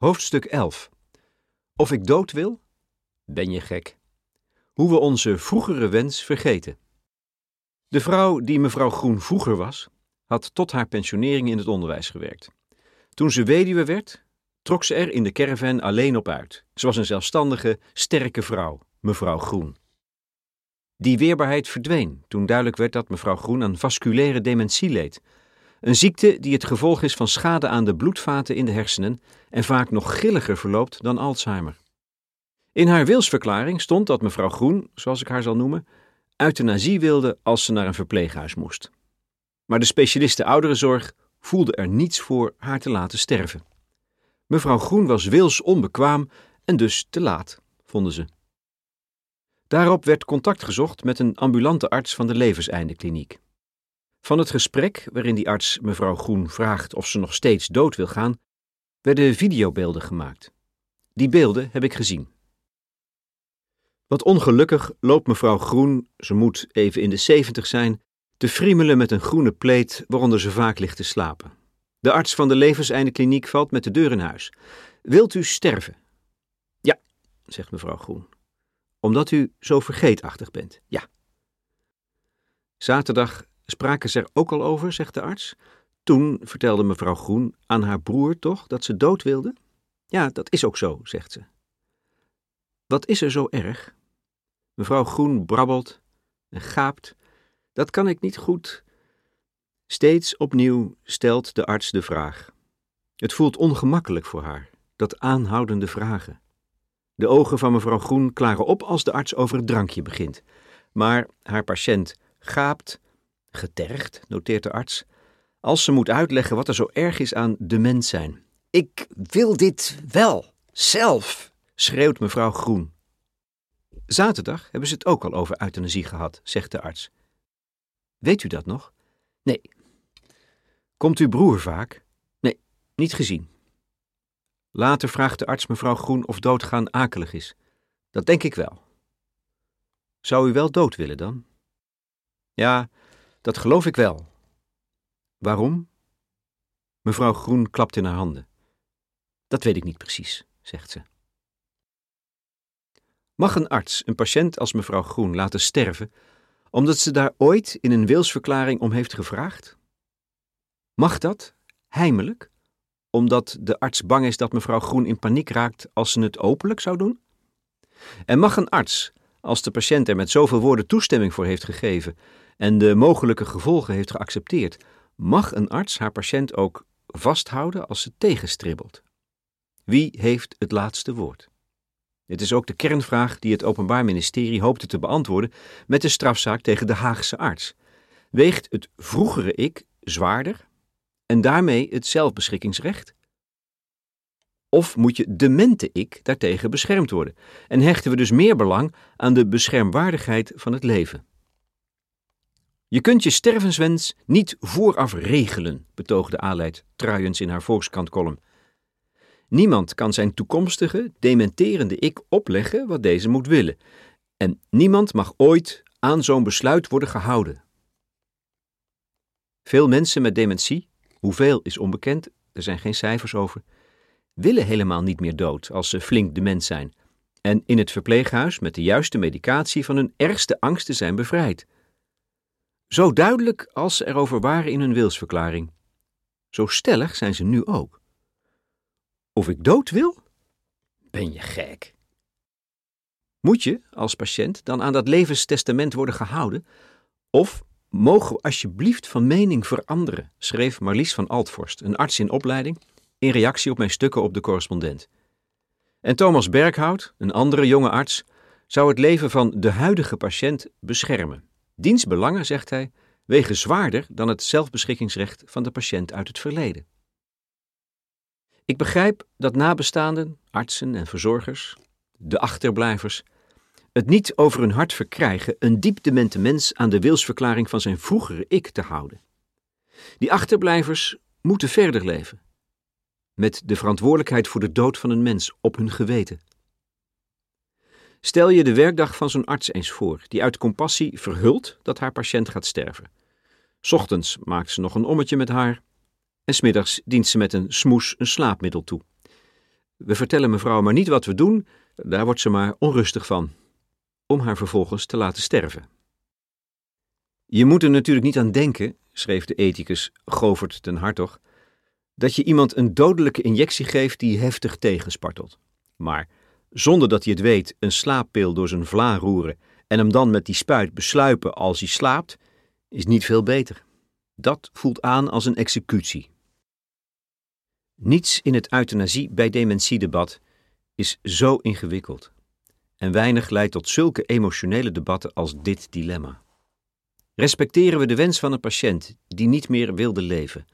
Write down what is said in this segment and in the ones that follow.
Hoofdstuk 11. Of ik dood wil? Ben je gek? Hoe we onze vroegere wens vergeten. De vrouw die mevrouw Groen vroeger was, had tot haar pensionering in het onderwijs gewerkt. Toen ze weduwe werd, trok ze er in de caravan alleen op uit. Ze was een zelfstandige, sterke vrouw, mevrouw Groen. Die weerbaarheid verdween toen duidelijk werd dat mevrouw Groen aan vasculaire dementie leed. Een ziekte die het gevolg is van schade aan de bloedvaten in de hersenen en vaak nog grilliger verloopt dan Alzheimer. In haar wilsverklaring stond dat mevrouw Groen, zoals ik haar zal noemen, euthanasie wilde als ze naar een verpleeghuis moest. Maar de specialisten ouderenzorg voelde er niets voor haar te laten sterven. Mevrouw Groen was wils onbekwaam en dus te laat, vonden ze. Daarop werd contact gezocht met een ambulante arts van de levenseindekliniek. Van het gesprek, waarin die arts mevrouw Groen vraagt of ze nog steeds dood wil gaan, werden videobeelden gemaakt. Die beelden heb ik gezien. Wat ongelukkig loopt mevrouw Groen, ze moet even in de zeventig zijn, te friemelen met een groene pleet waaronder ze vaak ligt te slapen. De arts van de levenseindekliniek valt met de deur in huis. Wilt u sterven? Ja, zegt mevrouw Groen. Omdat u zo vergeetachtig bent, ja. Zaterdag spraken ze er ook al over, zegt de arts. Toen vertelde mevrouw Groen aan haar broer toch dat ze dood wilde? Ja, dat is ook zo, zegt ze. Wat is er zo erg? Mevrouw Groen brabbelt en gaapt. Dat kan ik niet goed. Steeds opnieuw stelt de arts de vraag. Het voelt ongemakkelijk voor haar, dat aanhoudende vragen. De ogen van mevrouw Groen klaren op als de arts over het drankje begint. Maar haar patiënt gaapt, getergd, noteert de arts, als ze moet uitleggen wat er zo erg is aan de mens zijn. Ik wil dit wel, zelf, schreeuwt mevrouw Groen. Zaterdag hebben ze het ook al over euthanasie gehad, zegt de arts. Weet u dat nog? Nee. Komt uw broer vaak? Nee, niet gezien. Later vraagt de arts mevrouw Groen of doodgaan akelig is. Dat denk ik wel. Zou u wel dood willen dan? Ja, dat geloof ik wel. Waarom? Mevrouw Groen klapt in haar handen. Dat weet ik niet precies, zegt ze. Mag een arts een patiënt als mevrouw Groen laten sterven omdat ze daar ooit in een wilsverklaring om heeft gevraagd? Mag dat, heimelijk, omdat de arts bang is dat mevrouw Groen in paniek raakt als ze het openlijk zou doen? En mag een arts, als de patiënt er met zoveel woorden toestemming voor heeft gegeven en de mogelijke gevolgen heeft geaccepteerd, mag een arts haar patiënt ook vasthouden als ze tegenstribbelt? Wie heeft het laatste woord? Dit is ook de kernvraag die het Openbaar Ministerie hoopte te beantwoorden met de strafzaak tegen de Haagse arts. Weegt het vroegere ik zwaarder en daarmee het zelfbeschikkingsrecht? Of moet je demente ik daartegen beschermd worden en hechten we dus meer belang aan de beschermwaardigheid van het leven? Je kunt je stervenswens niet vooraf regelen, betoogde Aleid Truijens in haar Volkskrant-column. Niemand kan zijn toekomstige, dementerende ik opleggen wat deze moet willen. En niemand mag ooit aan zo'n besluit worden gehouden. Veel mensen met dementie, hoeveel is onbekend, er zijn geen cijfers over, willen helemaal niet meer dood als ze flink dement zijn en in het verpleeghuis met de juiste medicatie van hun ergste angsten zijn bevrijd. Zo duidelijk als ze erover waren in hun wilsverklaring. Zo stellig zijn ze nu ook. Of ik dood wil? Ben je gek? Moet je, als patiënt, dan aan dat levenstestament worden gehouden? Of mogen we alsjeblieft van mening veranderen, schreef Marlies van Altvorst, een arts in opleiding, in reactie op mijn stukken op de correspondent. En Thomas Berghout, een andere jonge arts, zou het leven van de huidige patiënt beschermen. Dienstbelangen, zegt hij, wegen zwaarder dan het zelfbeschikkingsrecht van de patiënt uit het verleden. Ik begrijp dat nabestaanden, artsen en verzorgers, de achterblijvers, het niet over hun hart verkrijgen een diep mens aan de wilsverklaring van zijn vroegere ik te houden. Die achterblijvers moeten verder leven, met de verantwoordelijkheid voor de dood van een mens op hun geweten. Stel je de werkdag van zo'n arts eens voor, die uit compassie verhult dat haar patiënt gaat sterven. Ochtends maakt ze nog een ommetje met haar, en smiddags dient ze met een smoes een slaapmiddel toe. We vertellen mevrouw maar niet wat we doen, daar wordt ze maar onrustig van, om haar vervolgens te laten sterven. Je moet er natuurlijk niet aan denken, schreef de ethicus Govert ten Hartog, dat je iemand een dodelijke injectie geeft die heftig tegenspartelt. Maar zonder dat hij het weet een slaappil door zijn vla roeren en hem dan met die spuit besluipen als hij slaapt, is niet veel beter. Dat voelt aan als een executie. Niets in het euthanasie bij dementiedebat is zo ingewikkeld. En weinig leidt tot zulke emotionele debatten als dit dilemma. Respecteren we de wens van een patiënt die niet meer wilde leven?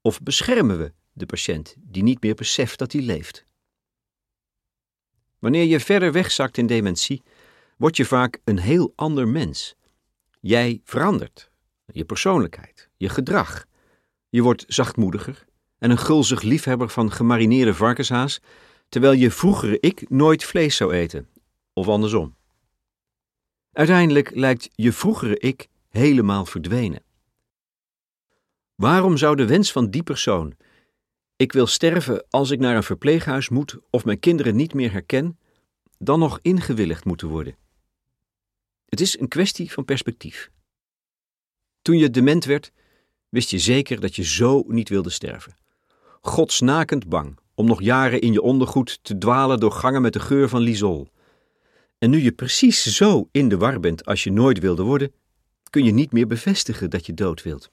Of beschermen we de patiënt die niet meer beseft dat hij leeft? Wanneer je verder wegzakt in dementie, word je vaak een heel ander mens. Jij verandert, je persoonlijkheid, je gedrag. Je wordt zachtmoediger en een gulzig liefhebber van gemarineerde varkenshaas, terwijl je vroegere ik nooit vlees zou eten, of andersom. Uiteindelijk lijkt je vroegere ik helemaal verdwenen. Waarom zou de wens van die persoon, ik wil sterven als ik naar een verpleeghuis moet of mijn kinderen niet meer herken, dan nog ingewilligd moeten worden? Het is een kwestie van perspectief. Toen je dement werd, wist je zeker dat je zo niet wilde sterven. Godsnakend bang om nog jaren in je ondergoed te dwalen door gangen met de geur van lisol. En nu je precies zo in de war bent als je nooit wilde worden, kun je niet meer bevestigen dat je dood wilt.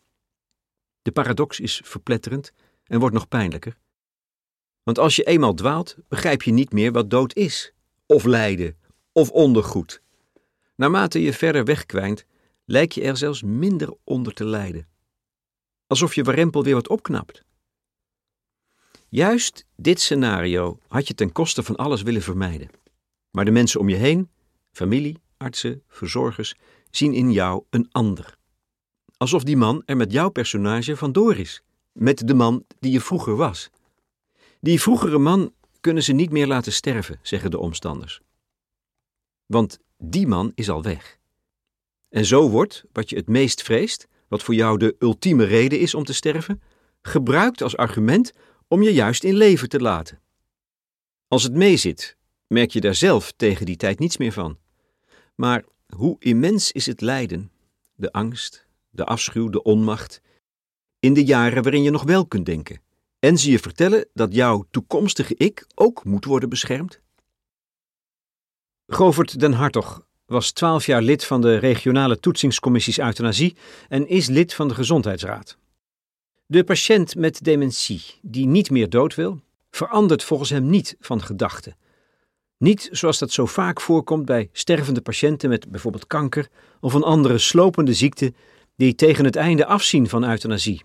De paradox is verpletterend en wordt nog pijnlijker. Want als je eenmaal dwaalt, begrijp je niet meer wat dood is, of lijden, of ondergoed. Naarmate je verder wegkwijnt, lijk je er zelfs minder onder te lijden. Alsof je warempel weer wat opknapt. Juist dit scenario had je ten koste van alles willen vermijden. Maar de mensen om je heen, familie, artsen, verzorgers, zien in jou een ander. Alsof die man er met jouw personage vandoor is, met de man die je vroeger was. Die vroegere man kunnen ze niet meer laten sterven, zeggen de omstanders. Want die man is al weg. En zo wordt, wat je het meest vreest, wat voor jou de ultieme reden is om te sterven, gebruikt als argument om je juist in leven te laten. Als het meezit, merk je daar zelf tegen die tijd niets meer van. Maar hoe immens is het lijden, de angst, de afschuw, de onmacht, in de jaren waarin je nog wel kunt denken, en ze je vertellen dat jouw toekomstige ik ook moet worden beschermd? Govert den Hartog was twaalf jaar lid van de regionale toetsingscommissies euthanasie en is lid van de Gezondheidsraad. De patiënt met dementie die niet meer dood wil, verandert volgens hem niet van gedachten. Niet zoals dat zo vaak voorkomt bij stervende patiënten met bijvoorbeeld kanker of een andere slopende ziekte die tegen het einde afzien van euthanasie.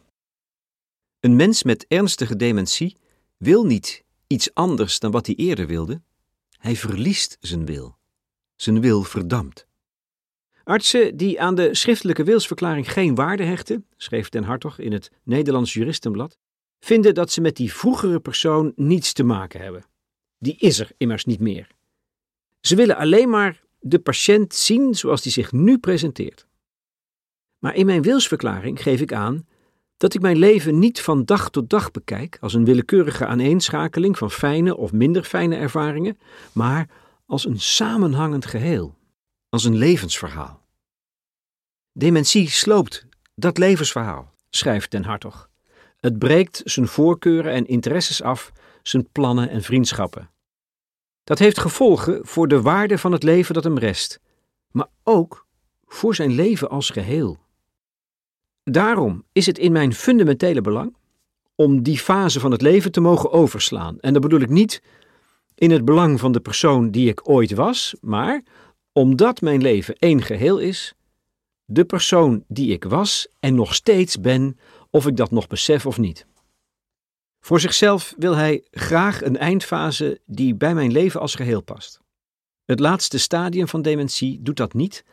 Een mens met ernstige dementie wil niet iets anders dan wat hij eerder wilde. Hij verliest zijn wil. Zijn wil verdampt. Artsen die aan de schriftelijke wilsverklaring geen waarde hechten, schreef Den Hartog in het Nederlands Juristenblad, vinden dat ze met die vroegere persoon niets te maken hebben. Die is er immers niet meer. Ze willen alleen maar de patiënt zien zoals die zich nu presenteert. Maar in mijn wilsverklaring geef ik aan dat ik mijn leven niet van dag tot dag bekijk als een willekeurige aaneenschakeling van fijne of minder fijne ervaringen, maar als een samenhangend geheel als een levensverhaal. Dementie sloopt dat levensverhaal, schrijft Den Hartog. Het breekt zijn voorkeuren en interesses af, zijn plannen en vriendschappen. Dat heeft gevolgen voor de waarde van het leven dat hem rest, maar ook voor zijn leven als geheel. Daarom is het in mijn fundamentele belang om die fase van het leven te mogen overslaan. En dat bedoel ik niet in het belang van de persoon die ik ooit was, maar omdat mijn leven één geheel is, de persoon die ik was en nog steeds ben, of ik dat nog besef of niet. Voor zichzelf wil hij graag een eindfase die bij mijn leven als geheel past. Het laatste stadium van dementie doet dat niet,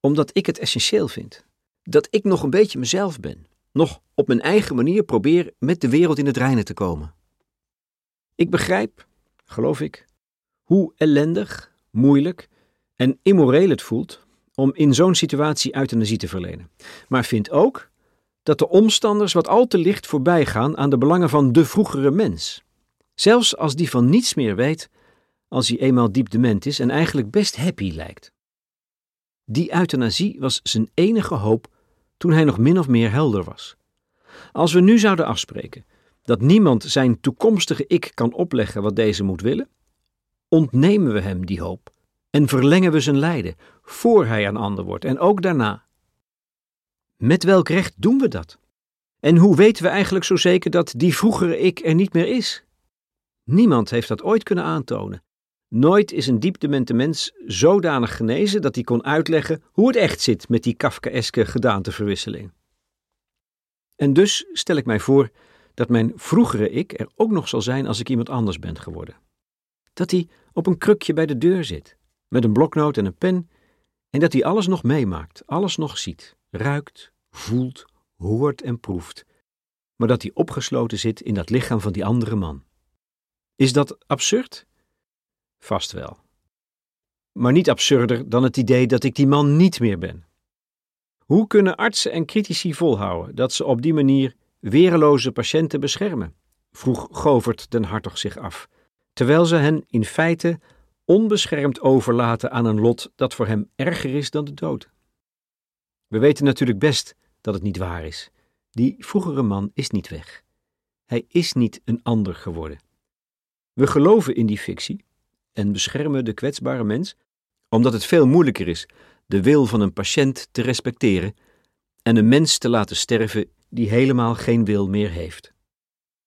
omdat ik het essentieel vind. Dat ik nog een beetje mezelf ben, nog op mijn eigen manier probeer met de wereld in het reinen te komen. Ik begrijp, geloof ik, hoe ellendig, moeilijk en immoreel het voelt om in zo'n situatie euthanasie te verlenen. Maar vindt ook dat de omstanders wat al te licht voorbij gaan aan de belangen van de vroegere mens. Zelfs als die van niets meer weet, als hij eenmaal diep dement is en eigenlijk best happy lijkt. Die euthanasie was zijn enige hoop toen hij nog min of meer helder was. Als we nu zouden afspreken dat niemand zijn toekomstige ik kan opleggen wat deze moet willen, ontnemen we hem die hoop en verlengen we zijn lijden voor hij een ander wordt en ook daarna. Met welk recht doen we dat? En hoe weten we eigenlijk zo zeker dat die vroegere ik er niet meer is? Niemand heeft dat ooit kunnen aantonen. Nooit is een diepdemente mens zodanig genezen dat hij kon uitleggen hoe het echt zit met die Kafkaeske gedaanteverwisseling. En dus stel ik mij voor dat mijn vroegere ik er ook nog zal zijn als ik iemand anders ben geworden. Dat hij op een krukje bij de deur zit, met een bloknoot en een pen, en dat hij alles nog meemaakt, alles nog ziet, ruikt, voelt, hoort en proeft, maar dat hij opgesloten zit in dat lichaam van die andere man. Is dat absurd? Vast wel. Maar niet absurder dan het idee dat ik die man niet meer ben. Hoe kunnen artsen en critici volhouden dat ze op die manier wereloze patiënten beschermen? vroeg Govert den Hartog zich af, terwijl ze hen in feite onbeschermd overlaten aan een lot dat voor hem erger is dan de dood. We weten natuurlijk best dat het niet waar is. Die vroegere man is niet weg. Hij is niet een ander geworden. We geloven in die fictie en beschermen de kwetsbare mens, omdat het veel moeilijker is de wil van een patiënt te respecteren en een mens te laten sterven die helemaal geen wil meer heeft.